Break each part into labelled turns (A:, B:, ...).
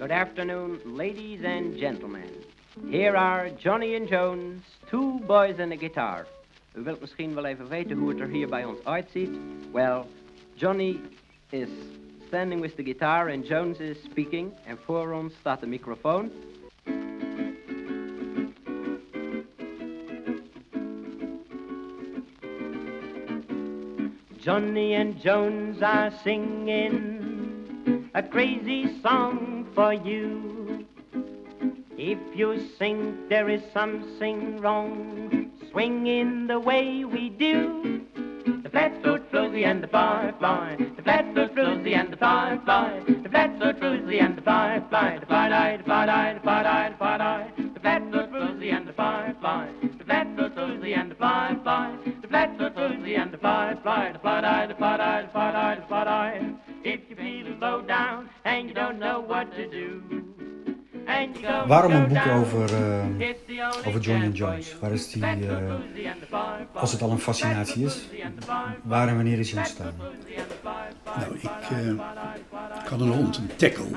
A: Good afternoon, ladies and gentlemen. Here are Johnny and Jones, two boys and a guitar. U wilt misschien wel even weten hoe het er hier bij ons uitziet. Well, Johnny is standing with the guitar and Jones is speaking. En voor ons staat de microfoon. Johnny and Jones are singing a crazy song for you. If you think there is something wrong, swing in the way we do. The flatfoot Flosie and the firefly, the flatfoot Flosie and the firefly, the flatfoot Flosie and the firefly, the fly-die, the fly-die, the fly-die, the fly-die, the flatfoot Flosie and the firefly, the flatfoot Flosie and the firefly, the flatfoot Flosie and the firefly, the fly-die, the fly-die, the fly-die, the fly-die. If you feel low down and you don't know what to do. and you go
B: Waarom een boek over, eh,
A: only
B: over Johnny
A: for
B: Jones? Waar is die, eh,
A: and
B: als het al een fascinatie is,
A: and
B: waar en wanneer is hij ontstaan?
C: Nou, ik, eh, ik had een hond, een tackle.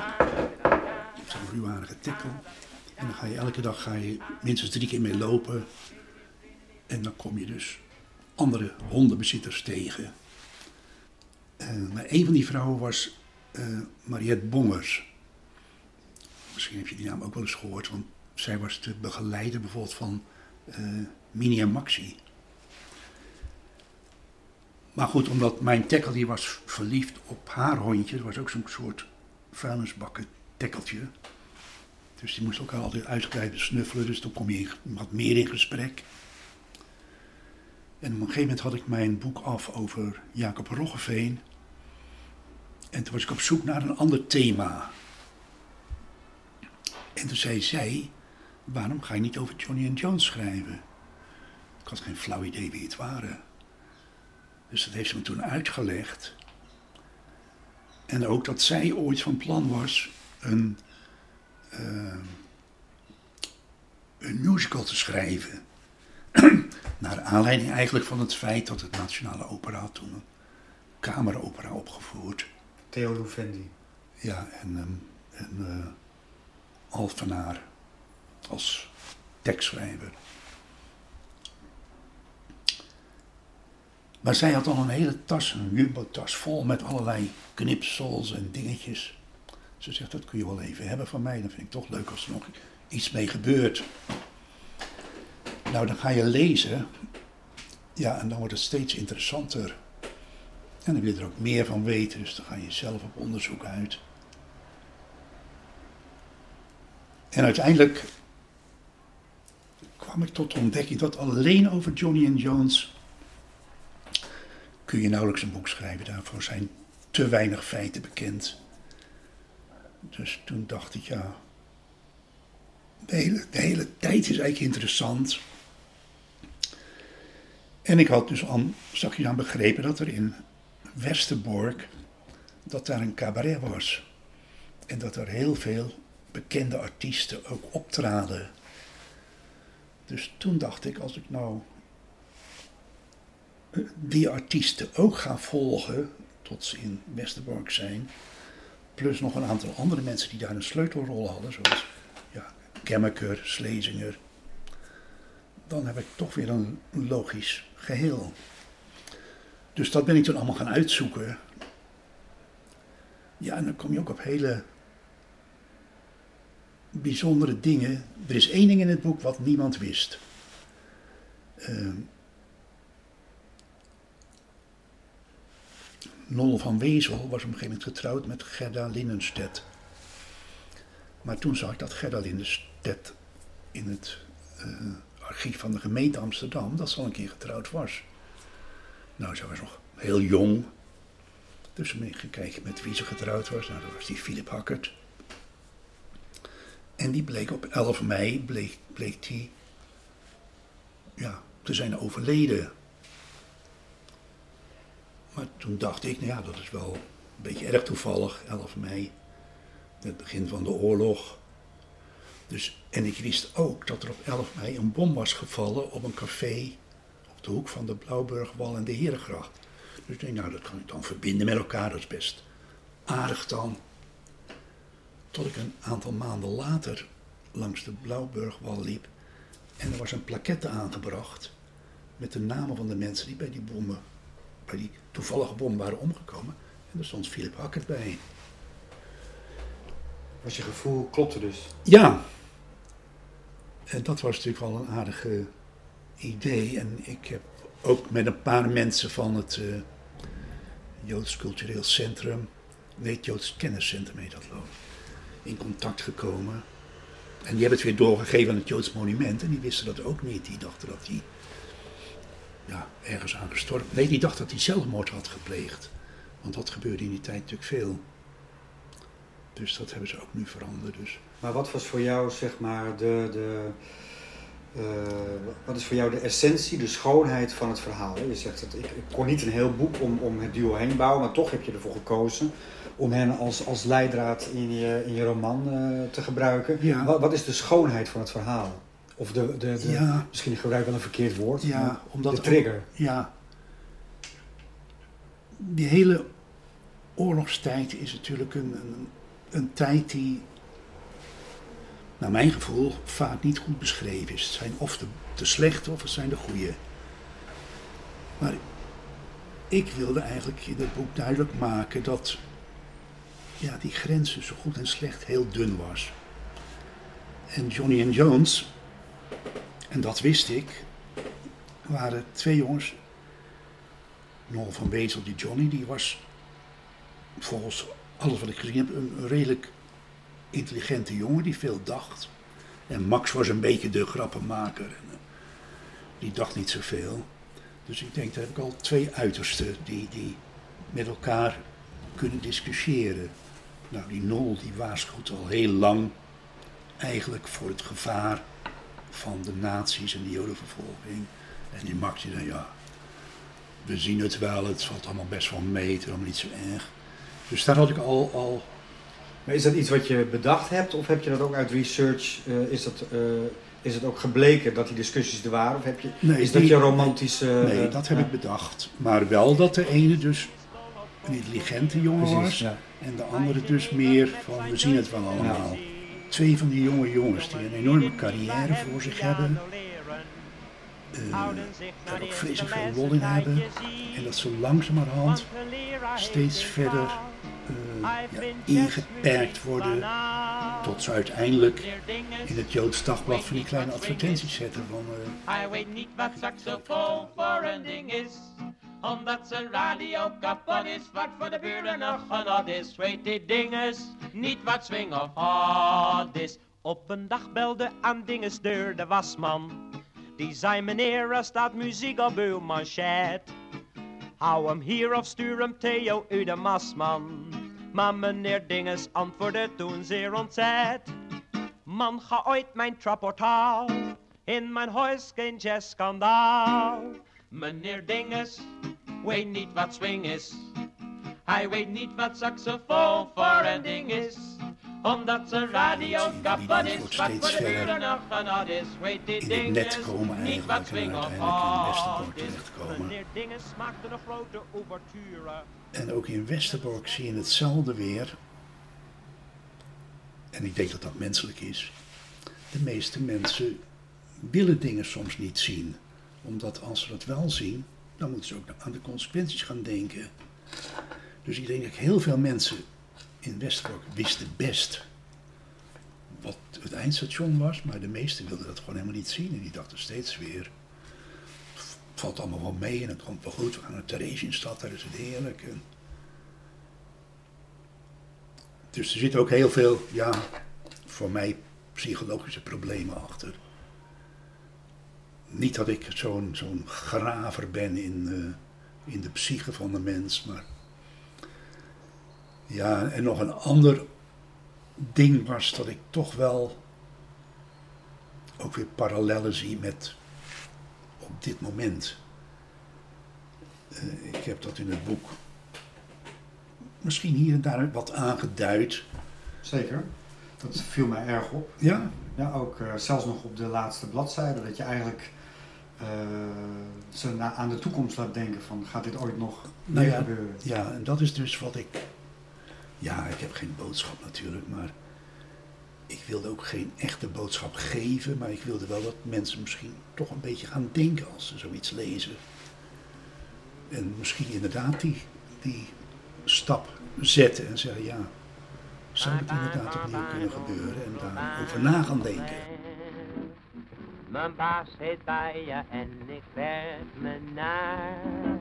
C: Zo'n ruwaardige tackle. En dan ga je elke dag ga je minstens drie keer mee lopen. En dan kom je dus andere hondenbezitters tegen. Eh, maar een van die vrouwen was eh, Mariette Bongers. Misschien heb je die naam ook wel eens gehoord, want zij was de begeleider bijvoorbeeld van eh Mini en Maxi. Maar goed, omdat mijn tackle die was verliefd op haar hondje. Dat was ook zo'n soort vuilnisbakken tekkeltje. Dus die moest ook altijd uitgebreid snuffelen. Dus dan kom je wat meer in gesprek. En op een gegeven moment had ik mijn boek af over Jacob Roggeveen. En toen was ik op zoek naar een ander thema. En toen zei zij, waarom ga je niet over Johnny and Jones schrijven? Ik had geen flauw idee wie het waren. Dus dat heeft ze me toen uitgelegd. En ook dat zij ooit van plan was een, eh, een musical te schrijven. Naar aanleiding eigenlijk van het feit dat het Nationale Opera toen een kameropera opgevoerd.
B: Theo Louvendi.
C: Ja, en, ehm, en eh, als tekstschrijver. Maar zij had al een hele tas, een jumbo-tas vol met allerlei knipsels en dingetjes. Ze zegt, dat kun je wel even hebben van mij. Dan vind ik toch leuk als er nog iets mee gebeurt. Nou, dan ga je lezen. Ja, en dan wordt het steeds interessanter. En dan wil je er ook meer van weten, dus dan ga je zelf op onderzoek uit. En uiteindelijk kwam ik tot de ontdekking dat alleen over Johnny and Jones kun je nauwelijks een boek schrijven. Daarvoor zijn te weinig feiten bekend. Dus toen dacht ik, ja, de hele, de hele tijd is eigenlijk interessant. En ik had dus al zakjes aan begrepen dat er in Westerbork, dat daar een cabaret was. En dat er heel veel bekende artiesten ook optraden. Dus toen dacht ik, als ik nou eh, die artiesten ook ga volgen, tot ze in Westerbork zijn, plus nog een aantal andere mensen die daar een sleutelrol hadden, zoals ja, Slezinger, dan heb ik toch weer een logisch geheel. Dus dat ben ik toen allemaal gaan uitzoeken. Ja, en dan kom je ook op hele bijzondere dingen. Er is één ding in het boek wat niemand wist. Ehm Nol van Wezel was op een gegeven moment getrouwd met Gerda Linnenstedt. Maar toen zag ik dat Gerda Linnenstedt in het eh, archief van de gemeente Amsterdam, dat ze al een keer getrouwd was. Nou, ze was nog heel jong. Dus ben gekeken met wie ze getrouwd was. Nou, dat was die Philip Hackert. En die bleek op 11 mei, bleek, bleek die, ja, te zijn overleden. Maar toen dacht ik, nou ja, dat is wel een beetje erg toevallig, 11 mei. Het begin van de oorlog. Dus, en ik wist ook dat er op 11 mei een bom was gevallen op een café op de hoek van de Blauwburgwal en de Herengracht. Dus ik denk, nou, dat kan ik dan verbinden met elkaar, dat is best aardig dan. Tot ik een aantal maanden later langs de Blauwburgwal liep. En er was een plaquette aangebracht met de namen van de mensen die bij die bommen, bij die toevallige bom waren omgekomen. En daar stond Philip Hackert bij.
B: Was je gevoel klopte dus?
C: Ja. En dat was natuurlijk wel een aardige idee. En ik heb ook met een paar mensen van het uh, Joods Cultureel Centrum, weet Joods Kenniscentrum heet dat geloof in contact gekomen. En die hebben het weer doorgegeven aan het Joods Monument. En die wisten dat ook niet. Die dachten dat hij ja, ergens aan gestorven... Nee, die dachten dat hij zelfmoord had gepleegd. Want dat gebeurde in die tijd natuurlijk veel. Dus dat hebben ze ook nu veranderd. Dus.
B: Maar wat was voor jou, zeg maar, de, de, uh, wat is voor jou de essentie, de schoonheid van het verhaal? Je zegt dat ik, ik kon niet een heel boek om, om het duo heen bouwen, maar toch heb je ervoor gekozen om hen als, als leidraad in je, in je roman uh, te gebruiken.
C: Ja.
B: Wat, wat, is de schoonheid van het verhaal? Of de, de, de
C: ja.
B: misschien gebruik ik wel een verkeerd woord.
C: Ja, omdat
B: de trigger.
C: Ja. Die hele oorlogstijd is natuurlijk een, een, een tijd die, naar mijn gevoel, vaak niet goed beschreven is. Het zijn of de, de slechte of het zijn de goede. Maar ik wilde eigenlijk in het boek duidelijk maken dat ja, die grens tussen goed en slecht heel dun was. En Johnny en Jones, en dat wist ik, waren twee jongens. Noel van Wezel, die Johnny, die was volgens alles wat ik gezien heb een redelijk intelligente jongen die veel dacht. En Max was een beetje de grappenmaker. En, eh, die dacht niet zoveel. Dus ik denk, daar heb ik al twee uitersten die, die met elkaar kunnen discussiëren. Nou, die Nol die waarschuwt al heel lang eigenlijk voor het gevaar van de nazi's en de jodenvervolging. En die Max die dan, ja, we zien het wel, het valt allemaal best wel mee, het is allemaal niet zo erg. Dus daar had ik al, al...
B: Maar is dat iets wat je bedacht hebt of heb je dat ook uit research, uh, is, dat, uh, is het ook gebleken dat die discussies er waren? Of heb je,
C: nee,
B: is dat je romantische...
C: Nee, dat heb ik bedacht. Maar wel dat de ene dus een intelligente jongen
B: Precies,
C: was.
B: ja.
C: En de andere dus meer van, we zien het wel allemaal. Twee van die jonge jongens die een enorme carrière voor zich hebben. Uh, daar ook vreselijk veel lol in hebben. En dat zo langzamerhand steeds verder ingeperkt worden. Tot ze uiteindelijk in het Joods dagblad van die kleine advertenties zetten van...
D: Hij weet niet wat saxofoon voor een ding is omdat zijn radio kapot is, wat voor de buren nog genot is. Weet die dinges niet wat swing of is. Op een dag belde aan dinges deur de wasman. Die zei meneer, er staat muziek op uw manchet. Hou hem hier of stuur hem Theo u de masman. Maar meneer Dinges antwoordde toen zeer ontzet. Man, ga ooit mijn trapportaal. In mijn huis geen jazzskandaal. Meneer Dinges weet niet wat swing is. Hij weet niet wat saxofoon voor een ding is. Omdat zijn radio kapot is, wat voor de buren nog genot is. Weet die dinges niet wat swing of
C: Westerbork
D: is. Meneer Dinges maakte een grote ouverture.
C: En ook in Westerbork zie je hetzelfde weer. En ik denk dat dat menselijk is. De meeste mensen willen dingen soms niet zien. Omdat als ze dat wel zien, dan moeten ze ook aan de consequenties gaan denken. Dus ik denk dat heel veel mensen in Westerbork wisten best wat het eindstation was. Maar de meesten wilden dat gewoon helemaal niet zien. En die dachten steeds weer, valt allemaal wel mee en het komt wel goed. We gaan naar Theresienstad, daar is het heerlijk. En dus er zitten ook heel veel, ja, voor mij psychologische problemen achter. Niet dat ik zo'n zo'n graver ben in, uh, in de psyche van de mens, maar. Ja, en nog een ander ding was dat ik toch wel ook weer parallellen zie met op dit moment. Uh, ik heb dat in het boek misschien hier en daar wat aangeduid.
B: Zeker. Dat viel mij erg op.
C: Ja?
B: Ja, ook uh, zelfs nog op de laatste bladzijde. Dat je eigenlijk uh, ze na, aan de toekomst laat denken van gaat dit ooit nog
C: nou ja,
B: gebeuren?
C: Ja, en dat is dus wat ik... Ja, ik heb geen boodschap natuurlijk, maar ik wilde ook geen echte boodschap geven, maar ik wilde wel dat mensen misschien toch een beetje gaan denken als ze zoiets lezen. En misschien inderdaad die, die stap zetten en zeggen, ja, zou het inderdaad opnieuw kunnen gebeuren en daarover na gaan denken.
A: Mijn baas heet Baya en ik werk me naar.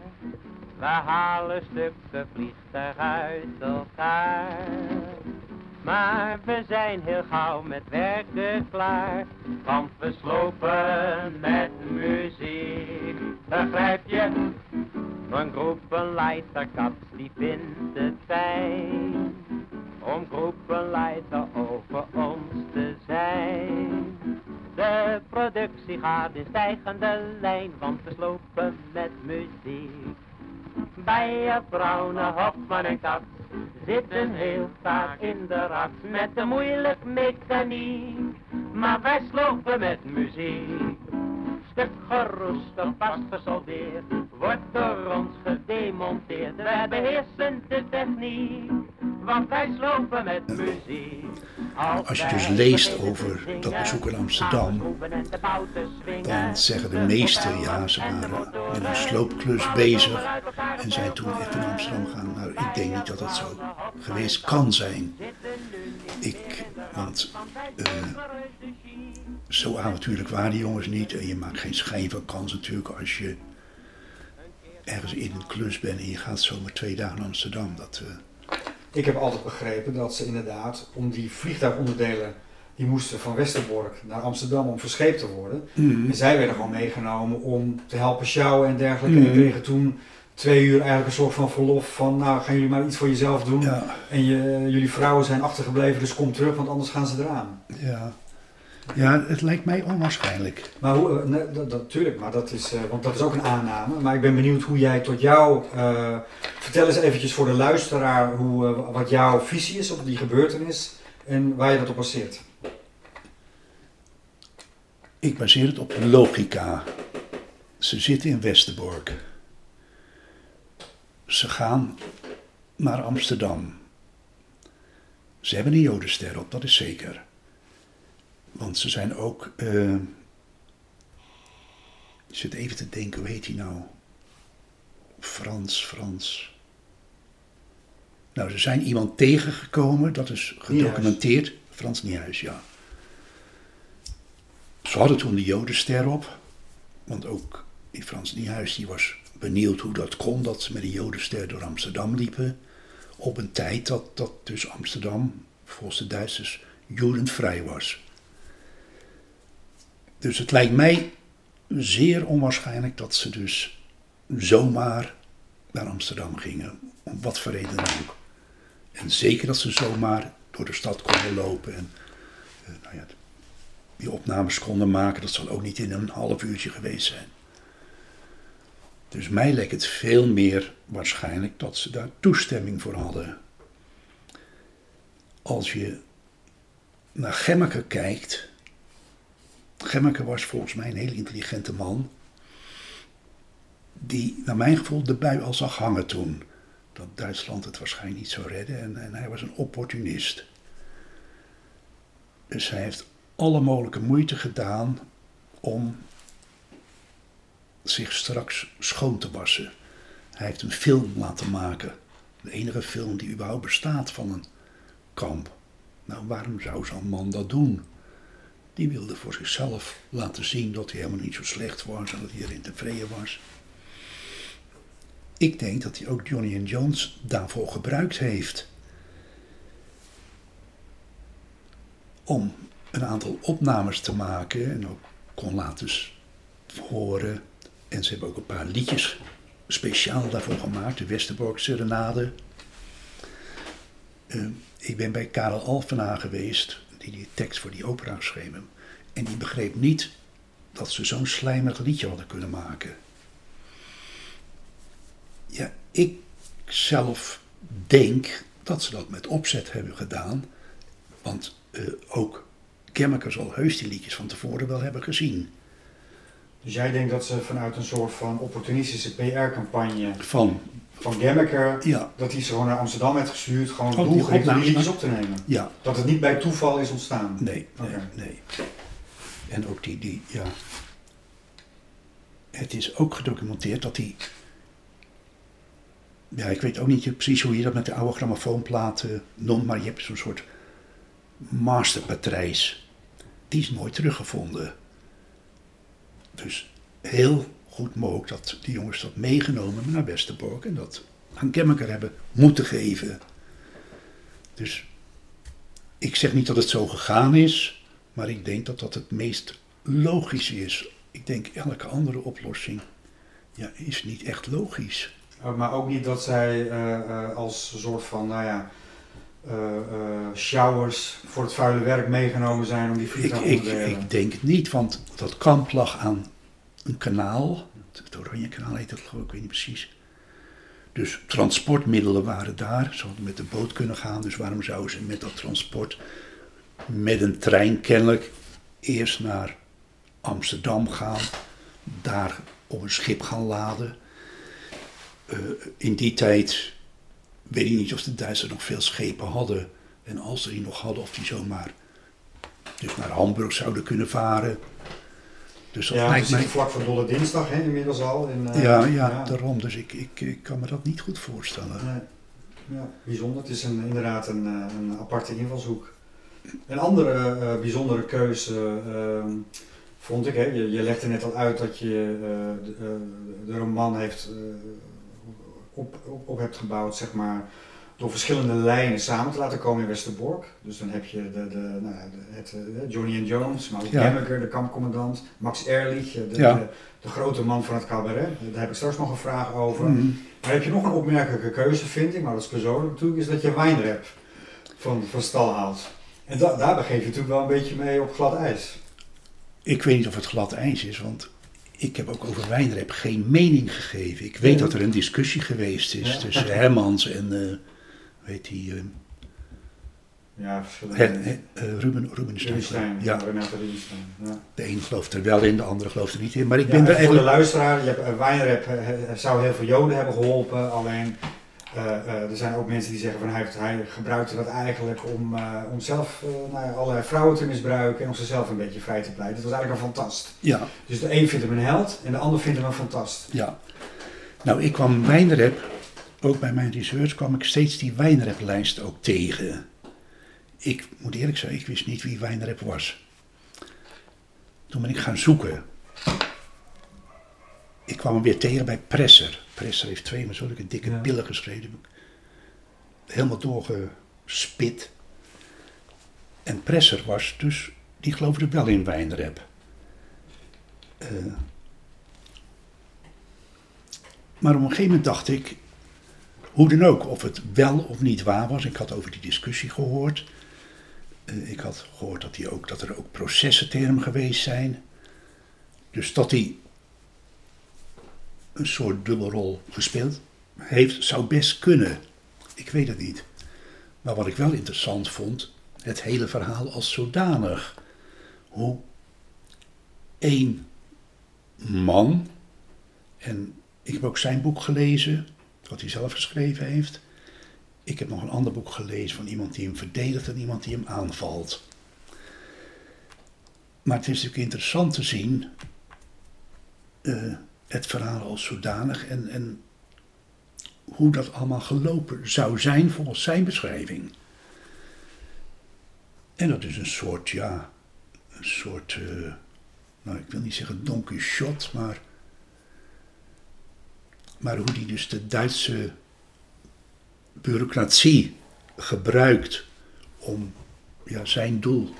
A: We halen stukken vliegtuig uit elkaar. Maar we zijn heel gauw met werken klaar. Want we slopen met muziek. Begrijp je? Een groepenleiderkat die vindt het fijn. Om groepenleider over ons te zijn. De productie gaat in stijgende lijn, want we slopen met muziek. Bij Braune, Hopman en Kat zitten heel vaak in de rat met een moeilijk mechaniek. Maar wij slopen met muziek. Stuk geroest of vastgesoldeerd, wordt door ons gedemonteerd. We beheersen de techniek, want wij slopen met muziek.
C: Als je dus leest over dat bezoek in Amsterdam, dan zeggen de meesten, ja, ze waren met een sloopklus bezig en zijn toen even naar Amsterdam gegaan. Nou, ik denk niet dat dat zo geweest kan zijn. Ik, want uh, zo avontuurlijk waren die jongens niet en je maakt geen schijn van kans natuurlijk als je ergens in een klus bent en je gaat zomaar twee dagen naar Amsterdam. Dat, uh,
B: ik heb altijd begrepen dat ze inderdaad om die vliegtuigonderdelen die moesten van Westerbork naar Amsterdam om verscheept te worden.
C: mm.
B: En zij werden gewoon meegenomen om te helpen sjouwen en dergelijke. Mm. En die kregen toen twee uur eigenlijk een soort van verlof van nou gaan jullie maar iets voor jezelf doen.
C: Ja.
B: En je, jullie vrouwen zijn achtergebleven, dus kom terug, want anders gaan ze eraan.
C: Ja. Ja, het lijkt mij onwaarschijnlijk.
B: Maar hoe, nee, dat, natuurlijk, maar dat is, uh, want dat is ook een aanname. Maar ik ben benieuwd hoe jij tot jou, uh, vertel eens eventjes voor de luisteraar hoe, uh, wat jouw visie is op die gebeurtenis en waar je dat op baseert.
C: Ik baseer het op logica. Ze zitten in Westerbork. Ze gaan naar Amsterdam. Ze hebben een jodenster op, dat is zeker. Want ze zijn ook. Uh, ik zit even te denken, hoe heet hij nou? Frans, Frans. Nou, ze zijn iemand tegengekomen, dat is gedocumenteerd. Frans Niehuis, ja. Ze hadden toen de Jodenster op. Want ook die Frans Niehuis die was benieuwd hoe dat kon, dat ze met een Jodenster door Amsterdam liepen. Op een tijd dat, dat dus Amsterdam, volgens de Duitsers, jodenvrij was. Dus het lijkt mij zeer onwaarschijnlijk dat ze dus zomaar naar Amsterdam gingen. Om wat voor reden dan ook. En zeker dat ze zomaar door de stad konden lopen en uh, nou ja, die opnames konden maken. Dat zal ook niet in een half uurtje geweest zijn. Dus mij lijkt het veel meer waarschijnlijk dat ze daar toestemming voor hadden. Als je naar Gemmeke kijkt. Gemmeke was volgens mij een hele intelligente man. Die, naar mijn gevoel, de bui al zag hangen toen. Dat Duitsland het waarschijnlijk niet zou redden. En, en hij was een opportunist. Dus hij heeft alle mogelijke moeite gedaan om zich straks schoon te wassen. Hij heeft een film laten maken. De enige film die überhaupt bestaat van een kamp. Nou, waarom zou zo'n man dat doen? Die wilde voor zichzelf laten zien dat hij helemaal niet zo slecht was en dat hij erin tevreden was. Ik denk dat hij ook Johnny en Jones daarvoor gebruikt heeft. Om een aantal opnames te maken en ook kon laten horen. En ze hebben ook een paar liedjes speciaal daarvoor gemaakt, de Westerbork Serenade. Uh, ik ben bij Karel Alphenaar geweest, die die tekst voor die opera schreef. En die begreep niet dat ze zo'n slijmerig liedje hadden kunnen maken. Ja, ik zelf denk dat ze dat met opzet hebben gedaan. Want uh, ook Kemmeke zal heus die liedjes van tevoren wel hebben gezien.
B: Dus jij denkt dat ze vanuit een soort van opportunistische PR-campagne
C: van
B: van Gemmeker,
C: Ja,
B: dat hij ze gewoon naar Amsterdam heeft gestuurd, gewoon
C: Oh,
B: doelgericht om liedjes op te nemen.
C: ja,
B: Dat het niet bij toeval is ontstaan.
C: nee, nee. En ook die, die, ja. Het is ook gedocumenteerd dat hij. Ja, ik weet ook niet precies hoe je dat met de oude grammofoonplaten noemt, maar je hebt zo'n soort masterpatrijs. Die is nooit teruggevonden. Dus heel goed mogelijk dat die jongens dat meegenomen naar Westerbork en dat aan Kemmeker hebben moeten geven. Dus ik zeg niet dat het zo gegaan is, maar ik denk dat dat het meest logisch is. Ik denk elke andere oplossing ja, is niet echt logisch.
B: Maar ook niet dat zij eh, eh, als soort van, nou ja, eh, eh, showers voor het vuile werk meegenomen zijn om die
C: Ik,
B: vliegtuig
C: ik,
B: te delen.
C: ik denk het niet, want dat kamp lag aan een kanaal. Het Oranje kanaal heet dat geloof ik, ik weet niet precies. Dus transportmiddelen waren daar. Ze hadden met de boot kunnen gaan, dus waarom zouden ze met dat transport met een trein kennelijk eerst naar Amsterdam gaan, daar op een schip gaan laden. Eh, in die tijd weet ik niet of de Duitsers nog veel schepen hadden. En als ze die nog hadden, of die zomaar dus naar Hamburg zouden kunnen varen. Dus dat
B: ja,
C: lijkt mij.
B: vlak voor Dolle Dinsdag hè, inmiddels al. In, eh,
C: Ja, ja, daarom. Dus ik, ik, ik kan me dat niet goed voorstellen.
B: Nee. Ja, bijzonder. Het is een, inderdaad een, eh, een aparte invalshoek. Een andere eh, bijzondere keuze ehm, vond ik, hè, je, je legde net al uit dat je de, de roman heeft, op, op, op hebt gebouwd, zeg maar, door verschillende lijnen samen te laten komen in Westerbork. Dus dan heb je de, de, nou, het, eh, Johnny and Jones, maar ook
C: Ja.
B: De kampcommandant, Max Ehrlich, de,
C: Ja.
B: de, de grote man van het cabaret. Daar heb ik straks nog een vraag over.
C: Mhm.
B: Maar heb je nog een opmerkelijke keuze, vind ik, maar dat is persoonlijk natuurlijk, is dat je wijnrep van, van stal haalt. En da, daar begeef je natuurlijk wel een beetje mee op glad ijs.
C: Ik weet niet of het glad ijs is, want ik heb ook over wijnrep geen mening gegeven. Ik weet dat er een discussie geweest is
B: Ja.
C: tussen Hermans en, eh weet die, eh,
B: Ja, verschillende.
C: Eh, Ruben, Rubenstein.
B: Rubinstein, ja.
C: Ja,
B: Renate Rubinstein. Ja.
C: de een gelooft er wel in, de andere gelooft er niet in. Maar ik
B: Ja,
C: ben
B: en
C: er
B: voor de
C: eigenlijk...
B: luisteraar, je hebt, uh, wijnrep eh, eh, zou heel veel joden hebben geholpen, alleen eh, eh, er zijn ook mensen die zeggen van hij, hij gebruikte dat eigenlijk om, eh, om zelf nou allerlei vrouwen te misbruiken en om zichzelf een beetje vrij te pleiten. Het was eigenlijk een fantast.
C: Ja,
B: Dus de een vindt hem een held en de ander vindt hem een fantast.
C: ja. Nou, ik kwam wijnrep, ook bij mijn research kwam ik steeds die wijnreplijst ook tegen. Ik moet eerlijk zeggen, ik wist niet wie wijnrep was. Toen ben ik gaan zoeken. Ik kwam hem weer tegen bij Presser. Presser heeft twee maar zulke dikke
B: Ja.
C: pillen geschreven. Helemaal doorgespit. En Presser was dus, die geloofde wel in wijnrep. Eh, maar op een gegeven moment dacht ik, hoe dan ook, of het wel of niet waar was. Ik had over die discussie gehoord. Eh, ik had gehoord dat, hij ook, dat er ook processen tegen hem geweest zijn. Dus dat hij een soort dubbelrol gespeeld heeft, zou best kunnen. Ik weet het niet. Maar wat ik wel interessant vond, het hele verhaal als zodanig. Hoe één man, en ik heb ook zijn boek gelezen, wat hij zelf geschreven heeft. Ik heb nog een ander boek gelezen van iemand die hem verdedigt en iemand die hem aanvalt. Maar het is natuurlijk interessant te zien, eh, het verhaal als zodanig en, en hoe dat allemaal gelopen zou zijn volgens zijn beschrijving. En dat is een soort, ja, een soort, eh, nou ik wil niet zeggen Don Quixote, maar, maar hoe die dus de Duitse bureaucratie gebruikt om ja, zijn doel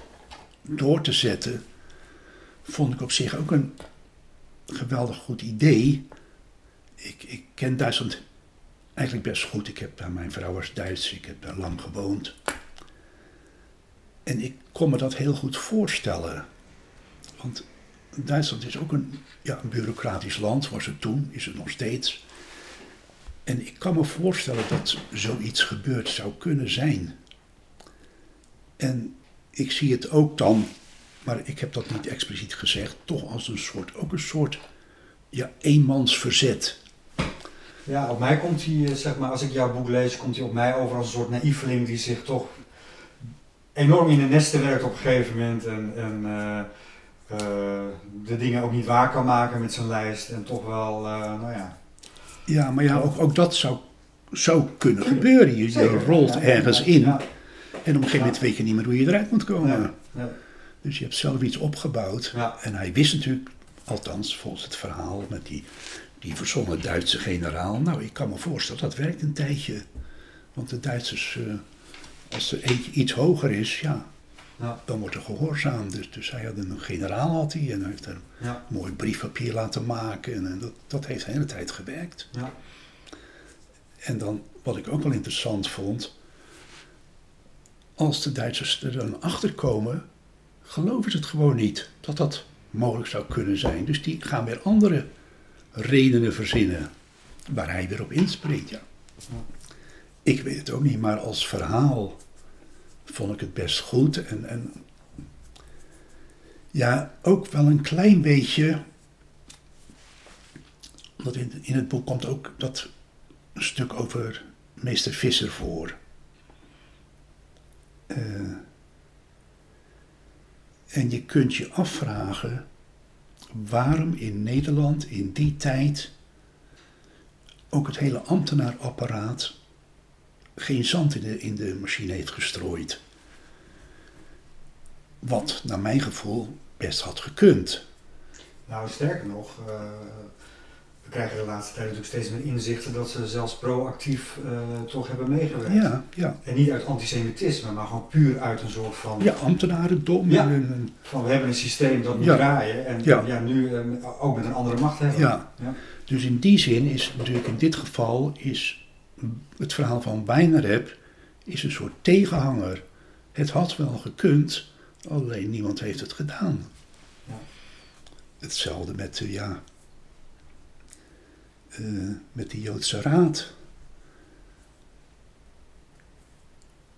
C: door te zetten, vond ik op zich ook een geweldig goed idee. Ik, ik ken Duitsland eigenlijk best goed. Ik heb mijn vrouw was Duits, ik heb daar lang gewoond. En ik kon me dat heel goed voorstellen. Want Duitsland is ook een, ja, een bureaucratisch land, was het toen, is het nog steeds. En ik kan me voorstellen dat zoiets gebeurd zou kunnen zijn. En ik zie het ook dan, maar ik heb dat niet expliciet gezegd, toch als een soort, ook een soort, ja, eenmansverzet.
B: Ja, op mij komt hij, eh, zeg maar, als ik jouw boek lees, komt hij op mij over als een soort naïveling die zich toch enorm in de nesten werkt op een gegeven moment en, en eh, eh, de dingen ook niet waar kan maken met zijn lijst en toch wel, nou ja.
C: Ja, maar ja, ook, ook dat zou, zou kunnen gebeuren. Je, je rolt ergens in en op een gegeven moment weet je niet meer hoe je eruit moet komen.
B: ja,
C: Dus je hebt zelf iets opgebouwd.
B: Ja.
C: En hij wist natuurlijk, althans volgens het verhaal met die, die verzonnen Duitse generaal. Nou, ik kan me voorstellen, dat werkt een tijdje. Want de Duitsers, eh, als er eentje iets hoger is, ja,
B: ja,
C: dan wordt er gehoorzaamd. Dus, dus hij had een generaal had hij en hij heeft er
B: ja,
C: een mooi briefpapier laten maken. En, dat, dat heeft de hele tijd gewerkt.
B: ja.
C: En dan, wat ik ook wel interessant vond, als de Duitsers er dan achter komen, geloven ze het gewoon niet dat dat mogelijk zou kunnen zijn. Dus die gaan weer andere redenen verzinnen waar hij weer op inspreekt. Ja. Ik weet het ook niet, maar als verhaal vond ik het best goed. En, en ja, ook wel een klein beetje. Want in, in het boek komt ook dat stuk over meester Visser voor. Eh, en je kunt je afvragen waarom in Nederland in die tijd ook het hele ambtenaarapparaat geen zand in de, in de machine heeft gestrooid. Wat naar mijn gevoel best had gekund.
B: Nou, sterker nog, eh, we krijgen de laatste tijd natuurlijk steeds meer inzichten dat ze zelfs proactief eh, toch hebben meegewerkt.
C: Ja, ja.
B: En niet uit antisemitisme, maar gewoon puur uit een soort van,
C: Ja, ambtenarendom.
B: Ja.
C: en een-
B: van we hebben een systeem dat moet
C: Ja.
B: draaien en
C: Ja.
B: ja. nu eh, ook met een andere macht hebben.
C: Ja. Dus in die zin is natuurlijk in dit geval is het verhaal van Wijnarep is een soort tegenhanger. Het had wel gekund, alleen niemand heeft het gedaan.
B: Ja.
C: Hetzelfde met de, ja, eh, met de Joodse Raad.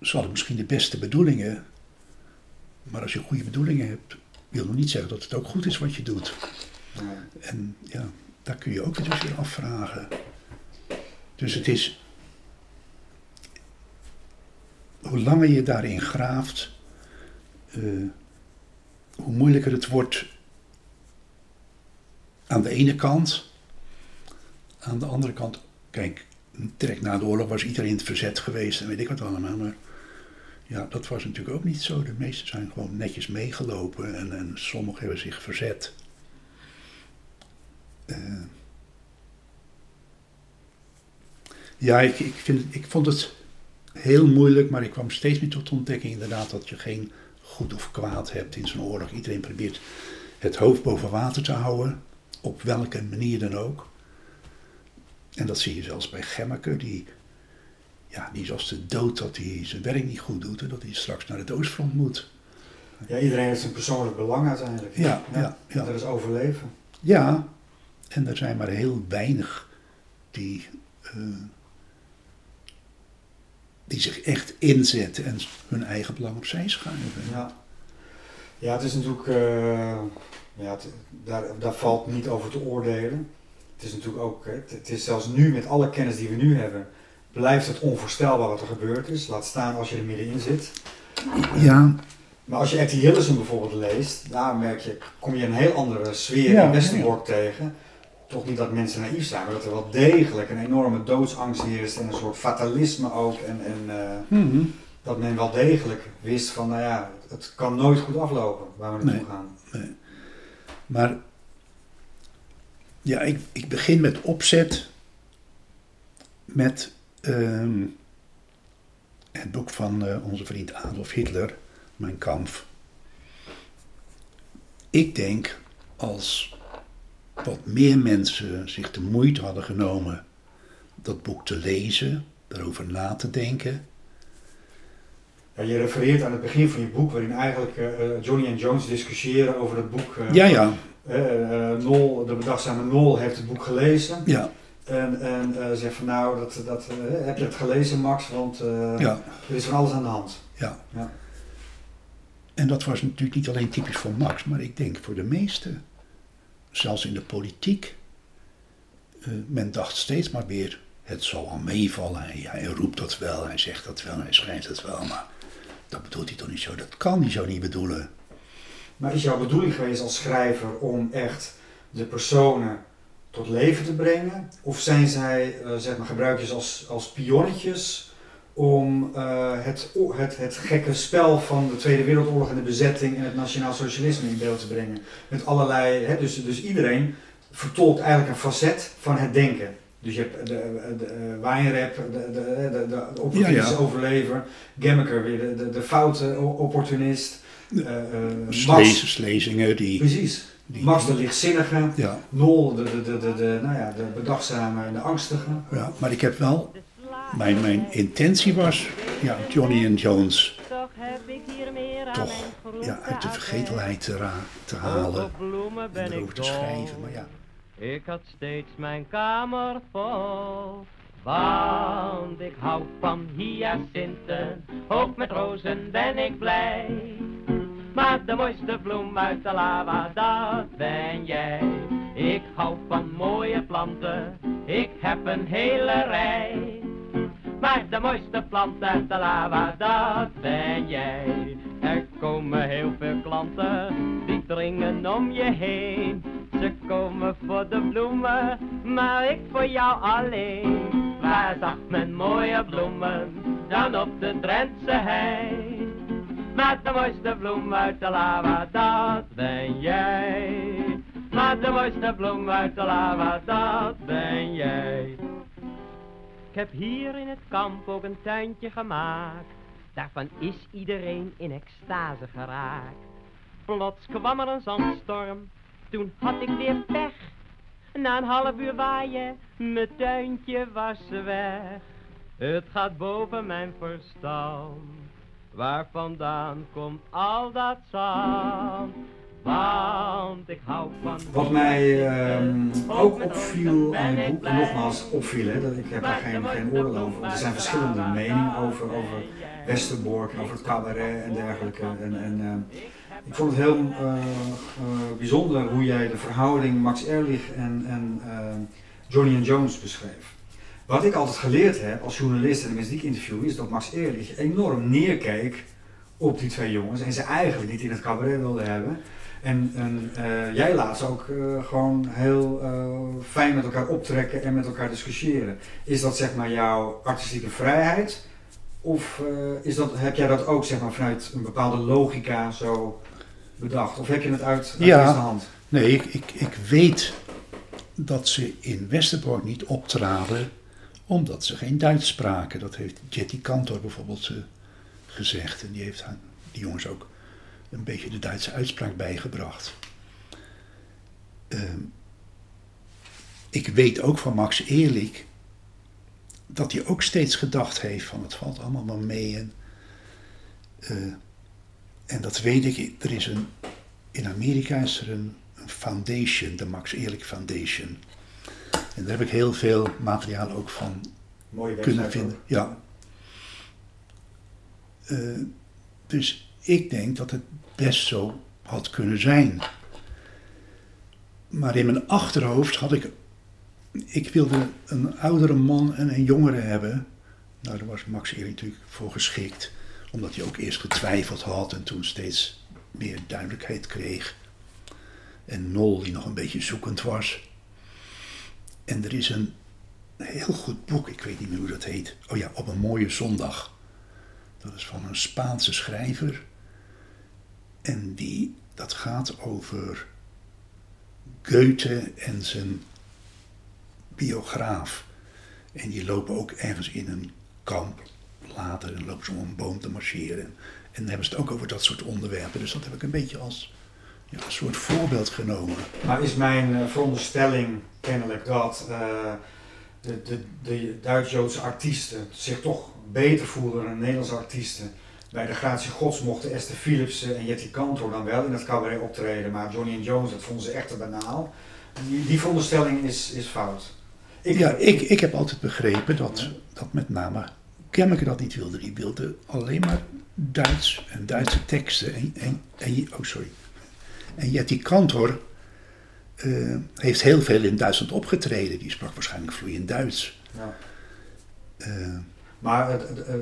C: Ze hadden misschien de beste bedoelingen, maar als je goede bedoelingen hebt, wil nog niet zeggen dat het ook goed is wat je doet. En ja, daar kun je ook dus weer afvragen. Dus het is. Hoe langer je daarin graaft, eh, hoe moeilijker het wordt aan de ene kant. Aan de andere kant, kijk, direct na de oorlog was iedereen in het verzet geweest en weet ik wat allemaal. Maar ja, dat was natuurlijk ook niet zo. De meesten zijn gewoon netjes meegelopen en, en sommigen hebben zich verzet. Eh, ja, ik, ik, vind, ik vond het heel moeilijk, maar ik kwam steeds meer tot de ontdekking inderdaad dat je geen goed of kwaad hebt in zo'n oorlog. Iedereen probeert het hoofd boven water te houden, op welke manier dan ook. En dat zie je zelfs bij Gemmeke, die, ja, die is als de dood dat hij zijn werk niet goed doet en dat hij straks naar het oostfront moet.
B: Ja, iedereen heeft zijn persoonlijk belang uiteindelijk.
C: Ja, ja, ja.
B: Dat is overleven.
C: Ja, en er zijn maar heel weinig die, eh, die zich echt inzetten en hun eigen belang opzij schuiven.
B: Ja, ja het is natuurlijk, eh, ja, het- daar, daar valt niet over te oordelen. Het is natuurlijk ook, het, is zelfs nu met alle kennis die we nu hebben, blijft het onvoorstelbaar wat er gebeurd is. Laat staan als je er middenin zit.
C: Ja,
B: Maar als je Etty Hillesen bijvoorbeeld leest, daar merk je, kom je een heel andere sfeer
C: Ja,
B: in Westerbork tegen. Toch niet dat mensen naïef zijn, maar dat er wel degelijk een enorme doodsangst heerst en een soort fatalisme ook. En, en eh,
C: mhm.
B: dat men wel degelijk wist van, nou ja, het kan nooit goed aflopen waar we naartoe
C: Nee.
B: gaan.
C: maar ja, ik, ik begin met opzet met ehm, het boek van eh, onze vriend Adolf Hitler, Mijn Kampf. Ik denk als wat meer mensen zich de moeite hadden genomen dat boek te lezen, daarover na te denken.
B: Ja, je refereert aan het begin van je boek, waarin eigenlijk eh, eh, Johnny en Jones discussiëren over het boek.
C: Ja, ja,
B: Nol, de bedachtzame Nol heeft het boek gelezen.
C: ja,
B: En, en eh, zegt van nou, dat, dat, eh, heb je het gelezen Max? Want eh,
C: ja,
B: er is van alles aan de hand.
C: ja.
B: Ja.
C: En dat was natuurlijk niet alleen typisch voor Max, maar ik denk voor de meesten. Zelfs in de politiek. eh, men dacht steeds maar weer, het zal al meevallen. Hij, hij roept dat wel, hij zegt dat wel, hij schrijft dat wel, maar dat bedoelt hij toch niet zo. Dat kan hij zo niet bedoelen.
B: Maar is jouw bedoeling geweest als schrijver om echt de personen tot leven te brengen? Of zijn zij, uh, zeg maar, gebruik je ze als, als pionnetjes om uh, het, het, het gekke spel van de Tweede Wereldoorlog en de bezetting en het nationaal socialisme in beeld te brengen? Met allerlei, hè, dus, dus iedereen vertolkt eigenlijk een facet van het denken. Dus je hebt de, de, de wijnrap, de, de, de, de opportunistische ja, ja. overlever, Gemmeker weer de, de, de foute opportunist.
C: Uh, uh, Max, Slezingen, die...
B: Precies. Die, Max de lichtzinnige, ja. Nol de, de, de, de, de, nou ja, de bedachtzame en de angstige.
C: Ja, maar ik heb wel... Mijn, mijn intentie was ja, Johnny en Jones toch ja, uit de vergetelheid te, ra te halen en erover te schrijven. Maar ja,
A: ik had steeds mijn kamer vol. Want ik hou van hyacinten, ook met rozen ben ik blij. Maar de mooiste bloem uit de lava, dat ben jij. Ik hou van mooie planten, ik heb een hele rij. Maar de mooiste plant uit de lava, dat ben jij. Er komen heel veel klanten, die dringen om je heen. Ze komen voor de bloemen, maar ik voor jou alleen. Waar zag men mooie bloemen, dan op de Drentse hei. Met de mooiste bloem uit de lava, dat ben jij. Met de mooiste bloem uit de lava, dat ben jij. Ik heb hier in het kamp ook een tuintje gemaakt. Daarvan is iedereen in extase geraakt. Plots kwam er een zandstorm toen had ik weer pech. Na een half uur waaien, mijn tuintje was weg. Het gaat boven mijn verstand. Waar vandaan komt al dat zand? Want ik hou van.
B: Wat mij uh, ook opviel aan het boek, nogmaals opviel, hè, dat ik heb er geen, geen oordeel over. Er zijn verschillende meningen over, over Westerbork, over het cabaret en dergelijke. En, en uh, ik vond het heel uh, uh, bijzonder hoe jij de verhouding Max Ehrlich en, en uh, Johnny Jones beschreef. Wat ik altijd geleerd heb als journalist en de mensen die ik interview, is dat Max Ehrlich enorm neerkeek op die twee jongens en ze eigenlijk niet in het cabaret wilde hebben. En, en jij laat ze ook gewoon heel fijn met elkaar optrekken en met elkaar discussiëren. Is dat zeg maar jouw artistieke vrijheid? Of is dat, heb jij dat ook zeg maar, vanuit een bepaalde logica zo bedacht? Of heb je het uit, uit
C: ja,
B: eerste hand?
C: Nee, ik, ik, ik weet dat ze in Westerbork niet optraden omdat ze geen Duits spraken. Dat heeft Jetty Kantor bijvoorbeeld gezegd. En die heeft die jongens ook een beetje de Duitse uitspraak bijgebracht. Uh, ik weet ook van Max Eerlijk dat hij ook steeds gedacht heeft van het valt allemaal maar mee. En, uh, en dat weet ik. Er is een, in Amerika is er een, een foundation, de Max Eerlijk Foundation. En daar heb ik heel veel materiaal ook van
B: Mooie
C: kunnen vinden. Ja. Uh, dus ik denk dat het best zo had kunnen zijn. Maar in mijn achterhoofd had ik. Ik wilde een oudere man en een jongere hebben. Nou, daar was Max Eerlijk natuurlijk voor geschikt omdat hij ook eerst getwijfeld had en toen steeds meer duidelijkheid kreeg. En Nol die nog een beetje zoekend was. En er is een heel goed boek, ik weet niet meer hoe dat heet. Oh ja, Op een mooie zondag. Dat is van een Spaanse schrijver. En die, dat gaat over Goethe en zijn biograaf. En die lopen ook ergens in een kamp later en lopen ze om een boom te marcheren. En dan hebben ze het ook over dat soort onderwerpen. Dus dat heb ik een beetje als ja, een soort voorbeeld genomen.
B: Maar is mijn uh, veronderstelling kennelijk dat uh, de, de, de Duits-Joodse artiesten zich toch beter voelden dan Nederlandse artiesten. Bij de Gratie Gods mochten Esther Philipsen en Jetty Kantor dan wel in het cabaret optreden, maar Johnny en Jones, dat vonden ze echt te banaal. Die, die veronderstelling is, is fout.
C: Ik, ja, ik, ik heb altijd begrepen dat, dat met name Kemmeke dat niet wilde. Die wilde alleen maar Duits en Duitse teksten. En, en, en, oh, sorry. En Jetty Kantor, eh, heeft heel veel in Duitsland opgetreden. Die sprak waarschijnlijk vloeiend Duits.
B: Ja.
C: Eh,
B: Maar het, eh,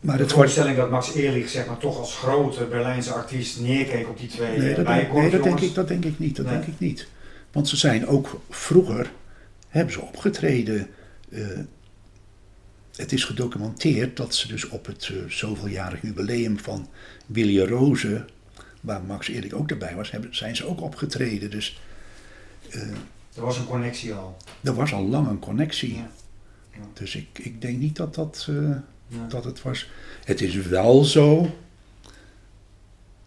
C: maar
B: de voorstelling dat Max Ehrlich zeg maar, toch als grote Berlijnse artiest neerkeek op die twee
C: Nee, dat, denk, nee, dat, denk ik, dat denk ik niet. Dat
B: Nee.
C: denk ik niet. Want ze zijn ook vroeger hebben ze opgetreden. het is gedocumenteerd dat ze dus op het zoveeljarig jubileum van Willy Roze, waar Max Erik ook erbij was, hebben, zijn ze ook opgetreden. Dus eh,
B: Er was een connectie al.
C: er was al lang een connectie.
B: Ja. Ja.
C: Dus ik, ik denk niet dat dat, eh,
B: Ja.
C: dat het was. Het is wel zo,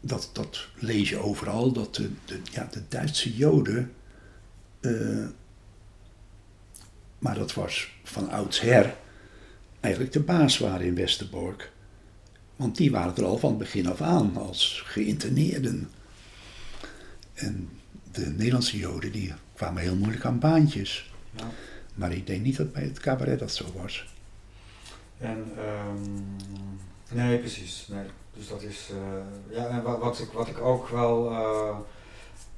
C: dat, dat lees je overal, dat de, de, ja, de Duitse Joden, eh, maar dat was van oudsher, eigenlijk de baas waren in Westerbork. Want die waren er al van het begin af aan als geïnterneerden. En de Nederlandse Joden die kwamen heel moeilijk aan baantjes.
B: Ja.
C: Maar ik denk niet dat bij het cabaret dat zo was.
B: En, ehm, nee, precies. Nee. Dus dat is, eh, ja, en wat, wat, ik, wat ik ook wel eh,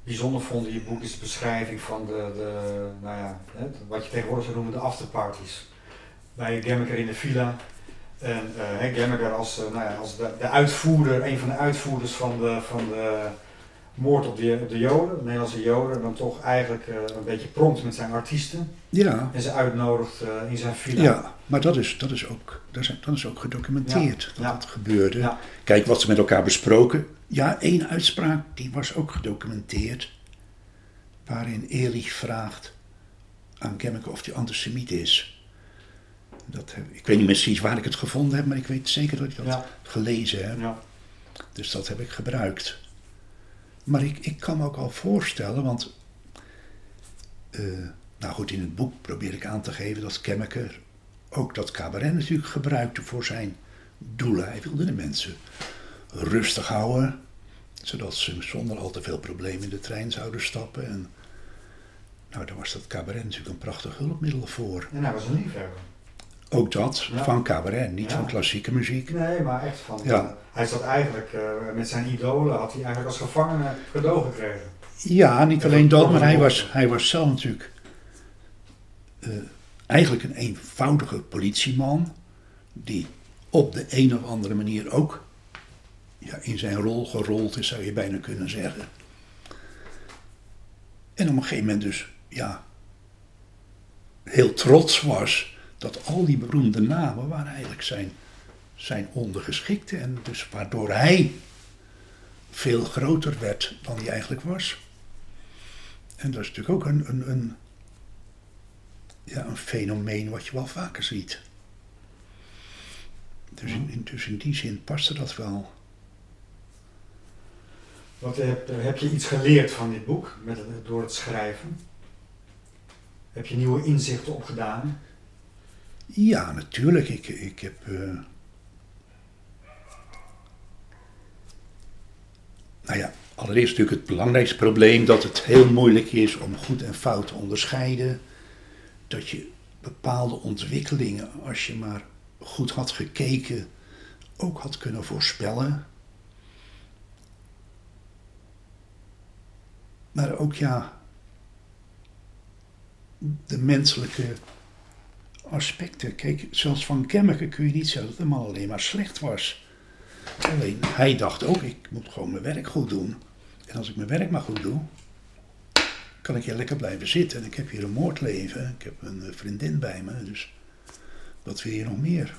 B: bijzonder vond in je boek is de beschrijving van de, de nou ja, hè, wat je tegenwoordig zou noemen de afterparties. Bij Gemmeker in de villa. En Gemmeker als, eh, nou ja, als de, de uitvoerder, een van de uitvoerders van de, van de moord op de, op de Joden, de Nederlandse Joden, dan toch eigenlijk eh, een beetje prompt met zijn artiesten.
C: Ja,
B: En ze uitnodigt in zijn villa.
C: ja maar dat is, dat is, ook, dat is, dat is ook gedocumenteerd dat
B: ja.
C: dat gebeurde.
B: Ja.
C: Kijk wat ze met elkaar besproken. Ja, één uitspraak die was ook gedocumenteerd. Waarin Erich vraagt aan Gemmeke of hij antisemiet is. Dat heb, ik weet niet precies waar ik het gevonden heb, maar ik weet zeker dat ik dat
B: Ja.
C: gelezen heb.
B: Ja.
C: Dus dat heb ik gebruikt. Maar ik, ik kan me ook al voorstellen, want. eh, nou goed, in het boek probeer ik aan te geven dat Kemmeker ook dat cabaret natuurlijk gebruikte voor zijn doelen. Hij wilde de mensen rustig houden, zodat ze zonder al te veel problemen in de trein zouden stappen. En nou, daar was dat cabaret natuurlijk een prachtig hulpmiddel voor.
B: En hij was een liefhebber.
C: Ook dat
B: Ja.
C: van cabaret, niet
B: Ja.
C: van klassieke muziek.
B: Nee, maar echt van.
C: Ja.
B: hij zat eigenlijk eh, met zijn idolen, had hij eigenlijk als gevangene cadeau gekregen.
C: Ja, niet alleen
B: dat-
C: maar hij was, hij was zelf natuurlijk eh, eigenlijk een eenvoudige politieman. Die op de een of andere manier ook ja, in zijn rol gerold is, zou je bijna kunnen zeggen. En op een gegeven moment dus, ja, heel trots was dat al die beroemde namen waren eigenlijk zijn, zijn ondergeschikten. En dus waardoor hij veel groter werd dan hij eigenlijk was. En dat is natuurlijk ook een, een, een, ja, een fenomeen wat je wel vaker ziet. Dus in, dus in die zin paste dat wel.
B: Wat heb, heb je iets geleerd van dit boek met, door het schrijven? Heb je nieuwe inzichten opgedaan?
C: Ja, natuurlijk. Ik, ik heb. eh, nou ja, allereerst natuurlijk het belangrijkste probleem dat het heel moeilijk is om goed en fout te onderscheiden. Dat je bepaalde ontwikkelingen, als je maar goed had gekeken, ook had kunnen voorspellen. Maar ook ja, de menselijke aspecten. Kijk, zelfs van Kemmeke kun je niet zeggen dat de man alleen maar slecht was. Alleen hij dacht ook, ik moet gewoon mijn werk goed doen. En als ik mijn werk maar goed doe, kan ik hier lekker blijven zitten. En ik heb hier een moordleven. Ik heb een eh, vriendin bij me. Dus wat wil je nog meer?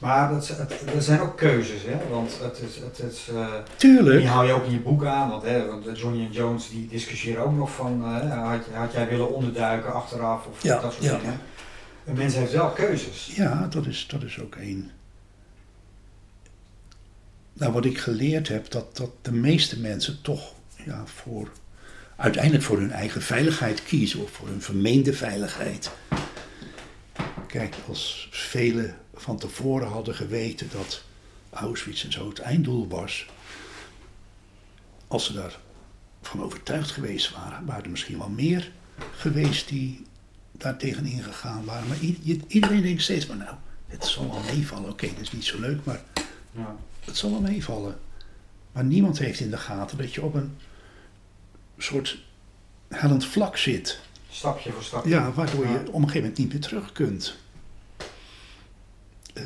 B: Maar dat, het, er zijn ook keuzes, hè? Want het is. Het is eh,
C: Tuurlijk.
B: die hou je ook in je boek aan. Want, hè, want Johnny en Jones die discussiëren ook nog van. eh, had, had jij willen onderduiken achteraf of
C: Ja,
B: dat soort
C: ja.
B: dingen. Een mens heeft wel keuzes.
C: Ja, dat is, dat is ook één. Nou, wat ik geleerd heb, dat, dat de meeste mensen toch ja, voor, uiteindelijk voor hun eigen veiligheid kiezen of voor hun vermeende veiligheid. Kijk, als velen van tevoren hadden geweten dat Auschwitz en zo het einddoel was, als ze daarvan overtuigd geweest waren, waren er misschien wel meer geweest die daar tegenin gegaan waren. Maar iedereen denkt steeds maar nou, het zal wel meevallen. Oké, dat is niet zo leuk, maar
B: Ja.
C: het zal wel meevallen. Maar niemand heeft in de gaten dat je op een soort hellend vlak zit.
B: Stapje voor stapje.
C: Ja, waardoor je op een gegeven moment niet meer terug kunt. Eh,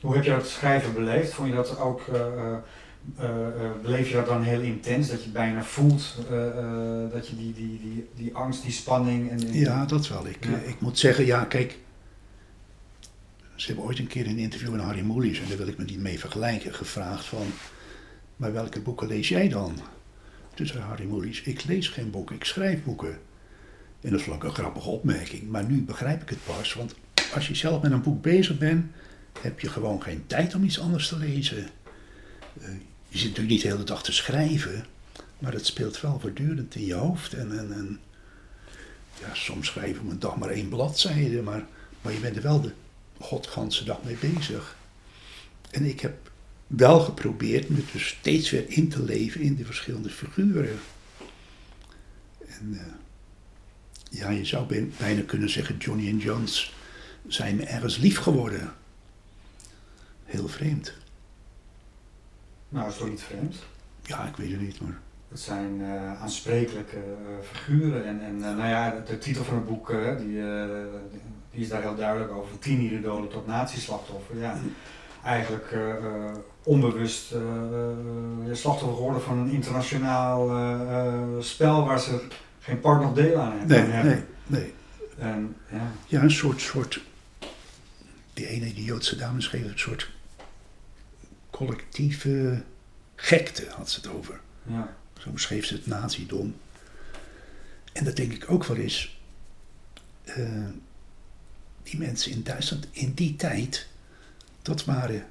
B: Hoe heb je dat schrijven beleefd? Vond je dat ook, eh, beleef je dat dan heel intens? Dat je bijna voelt dat je die, die, die, die angst, die spanning en...
C: ja, dat wel. Ik,
B: Ja.
C: ik moet zeggen, ja, kijk. Ze hebben ooit een keer in een interview met Harry Mulisch, en daar wil ik me niet mee vergelijken, gevraagd van, maar welke boeken lees jij dan? Zei Harry Mulisch, ik lees geen boeken, ik schrijf boeken. En dat vond ik een grappige opmerking, maar nu begrijp ik het pas, want als je zelf met een boek bezig bent, heb je gewoon geen tijd om iets anders te lezen. Eh, je zit natuurlijk niet de hele dag te schrijven, maar het speelt wel voortdurend in je hoofd. En, en, ja, soms schrijf op een dag maar één bladzijde, maar, maar je bent er wel de godganse dag mee bezig. En ik heb wel geprobeerd me dus steeds weer in te leven in de verschillende figuren. En eh, ja, je zou bij- bijna kunnen zeggen, Johnny en Jones zijn me ergens lief geworden. Heel vreemd.
B: Nou, is toch niet vreemd?
C: Ja, ik weet het niet, maar...
B: Het zijn eh, aansprekelijke eh, figuren. En, en nou ja, de, titel van het boek die, die is daar heel duidelijk over. Van tienidolen tot natieslachtoffer. Ja, eigenlijk eh, eh, onbewust eh, slachtoffer geworden van een internationaal spel waar ze geen part nog deel aan hebben.
C: Nee, nee, nee.
B: En, ja.
C: Ja, een soort, soort die ene, die Joodse dame schreef, een soort collectieve gekte had ze het over.
B: Ja.
C: Zo beschreef ze het nazidom. En dat denk ik ook wel eens. eh, die mensen in Duitsland in die tijd, dat waren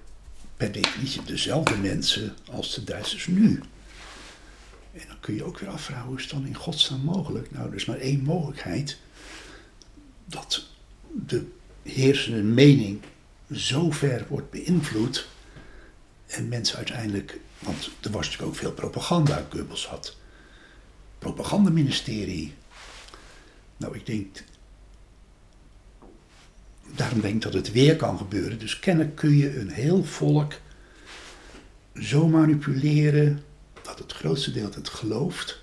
C: per definitie dezelfde mensen als de Duitsers nu. En dan kun je ook weer afvragen, hoe is het dan in godsnaam mogelijk? Nou, er is maar één mogelijkheid. Dat de heersende mening zo ver wordt beïnvloed en mensen uiteindelijk, want er was natuurlijk ook veel propaganda. Goebbels had propagandaministerie. Nou, ik denk, daarom denk ik dat het weer kan gebeuren. Dus kennelijk kun je een heel volk zo manipuleren dat het grootste deel het gelooft.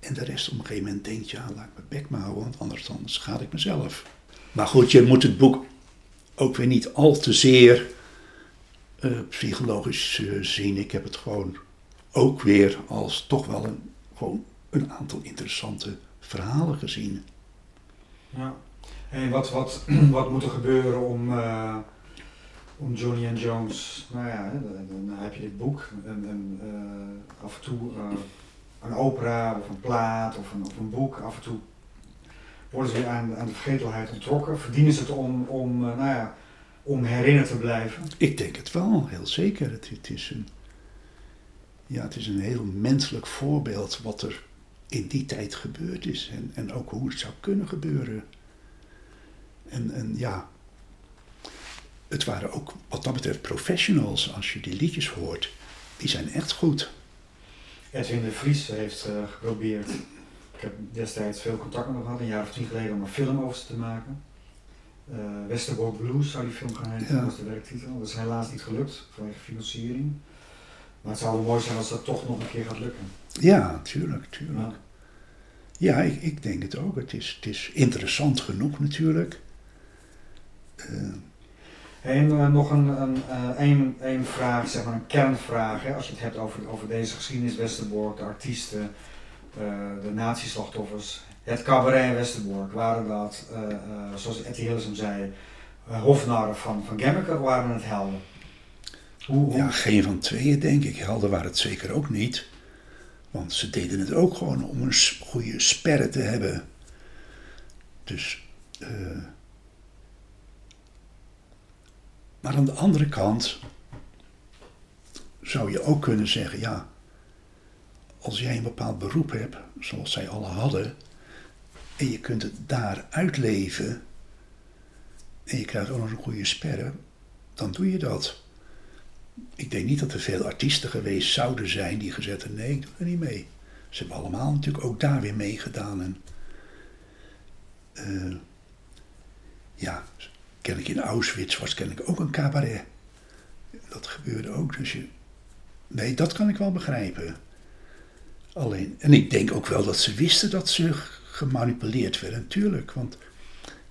C: En de rest op een gegeven moment denkt, ja, laat ik mijn bek maar houden, want anders dan schaad ik mezelf. Maar goed, je moet het boek ook weer niet al te zeer eh, psychologisch eh, zien. Ik heb het gewoon ook weer als toch wel een, gewoon een aantal interessante verhalen gezien.
B: Ja. En wat, wat, wat moet er gebeuren om, eh, om Johnny and Jones, nou ja, dan, dan heb je dit boek en, en eh, af en toe eh, een opera of een plaat of een, of een boek, af en toe worden ze weer aan, aan de vergetelheid ontrokken. Verdienen ze het om, om, nou ja, om herinnerd te blijven?
C: Ik denk het wel, heel zeker. Het, het, is een, ja, het is een heel menselijk voorbeeld wat er in die tijd gebeurd is. En, en ook hoe het zou kunnen gebeuren. En, en ja, het waren ook wat dat betreft professionals. Als je die liedjes hoort, die zijn echt goed.
B: Edwin de Vries heeft eh, geprobeerd, ik heb destijds veel contact met hem gehad, een jaar of tien geleden, om een film over ze te maken. Eh Westerbork Blues zou die film gaan heten,
C: Ja.
B: dat was de werktitel. Dat is helaas niet gelukt vanwege financiering. Maar het zou wel mooi zijn als dat toch nog een keer gaat lukken.
C: Ja, tuurlijk, tuurlijk.
B: Ja.
C: Ja, ik, ik denk het ook. Het is, het is interessant genoeg natuurlijk.
B: En eh, nog een, een, eh, een, een vraag, zeg maar een kernvraag. Hè, als je het hebt over, over deze geschiedenis, Westerbork, de artiesten, eh, de natieslachtoffers. Het cabaret in Westerbork, waren dat, zoals Etty Hillesum zei, hofnarren van, van Gemmeke waren het helden? Hoe,
C: Ja, geen van tweeën denk ik. Helden waren het zeker ook niet. Want ze deden het ook gewoon om een goede sperre te hebben. Dus. Maar aan de andere kant zou je ook kunnen zeggen: ja, als jij een bepaald beroep hebt, zoals zij alle hadden, en je kunt het daar uitleven, en je krijgt ook nog een goede sperre, dan doe je dat. Ik denk niet dat er veel artiesten geweest zouden zijn die gezegd hebben: nee, ik doe er niet mee. Ze hebben allemaal natuurlijk ook daar weer meegedaan. En, eh, ja, kennelijk in Auschwitz was kennelijk ook een cabaret. Dat gebeurde ook. Dus je, nee, dat kan ik wel begrijpen. Alleen, en ik denk ook wel dat ze wisten dat ze gemanipuleerd werden, natuurlijk. Want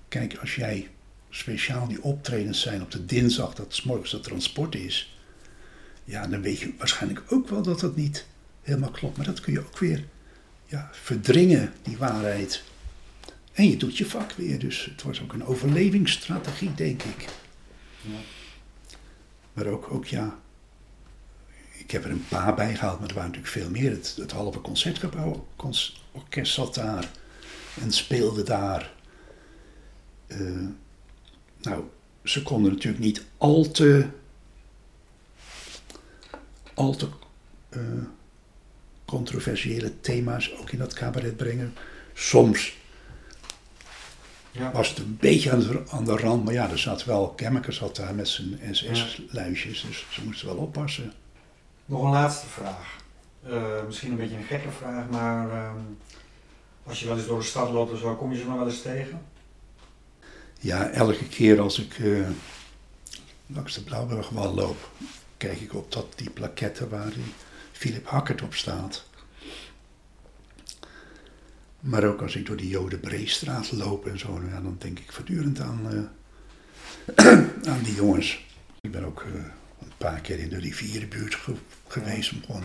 C: kijk, als jij speciaal die optredens zijn op de dinsdag, dat s morgens het transport is, ja, dan weet je waarschijnlijk ook wel dat dat niet helemaal klopt. Maar dat kun je ook weer ja, verdringen, die waarheid. En je doet je vak weer, dus het was ook een overlevingsstrategie, denk ik. Ja. Maar ook, ook ja, ik heb er een paar bij gehaald, maar er waren natuurlijk veel meer. Het, het halve concertgebouw, orkest zat daar en speelde daar. Uh, nou, ze konden natuurlijk niet al te, al te uh, controversiële thema's ook in dat cabaret brengen. Soms ja. was het een beetje aan de, aan de, rand, maar ja, er zat wel, Kemmeke zat daar met zijn SS-luisjes, dus ze moesten wel oppassen.
B: Nog een laatste vraag. Uh, misschien een beetje een gekke vraag, maar uh, als je wel eens door de stad loopt of zo, kom je ze nog wel eens tegen?
C: Ja, elke keer als ik uh, langs de Blauwburgwal loop, kijk ik op dat, die plaketten waar die Philip Hackert op staat. Maar ook als ik door die Jodenbreestraat loop en zo, ja, dan denk ik voortdurend aan, uh, aan die jongens. Ik ben ook uh, een paar keer in de rivierenbuurt ge geweest om gewoon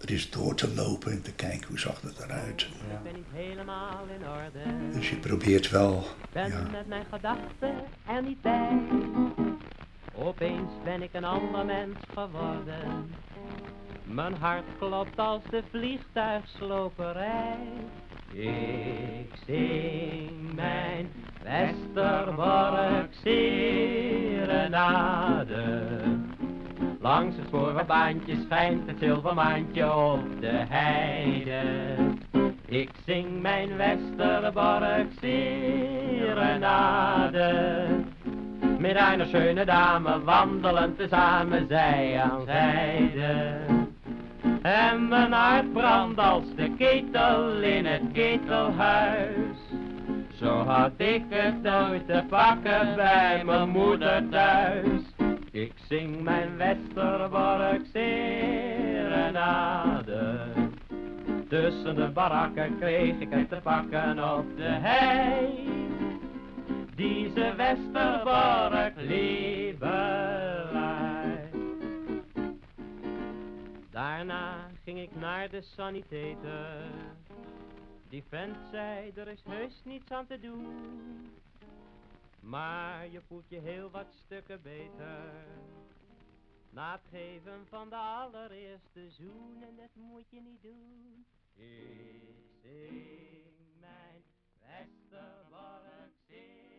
C: er eens door te lopen en te kijken hoe zag dat eruit. Ja. Ben ik helemaal in orde. Dus je probeert wel. Ben ja. met mijn gedachten er niet bij.
A: Opeens ben ik een ander mens geworden. Mijn hart klopt als de vliegtuigsloperij. Ik zing mijn Westerbork serenade. Langs het sporenbaantje schijnt het zilvermaantje op de heide. Ik zing mijn Westerbork serenade. Met een schöne dame wandelen tezamen zij aan zijde. En mijn hart brandt als de ketel in het ketelhuis. Zo had ik het nooit te pakken bij mijn moeder thuis. Ik zing mijn Westerbork serenade. Tussen de barakken kreeg ik het te pakken op de hei. Deze Westerbork lieberij. Daarna ging ik naar de sanitator. Die vent zei, er is heus niets aan te doen. Maar je voelt je heel wat stukken beter. Na het geven van de allereerste zoen. En dat moet je niet doen. Ik zing mijn Westerbork zing.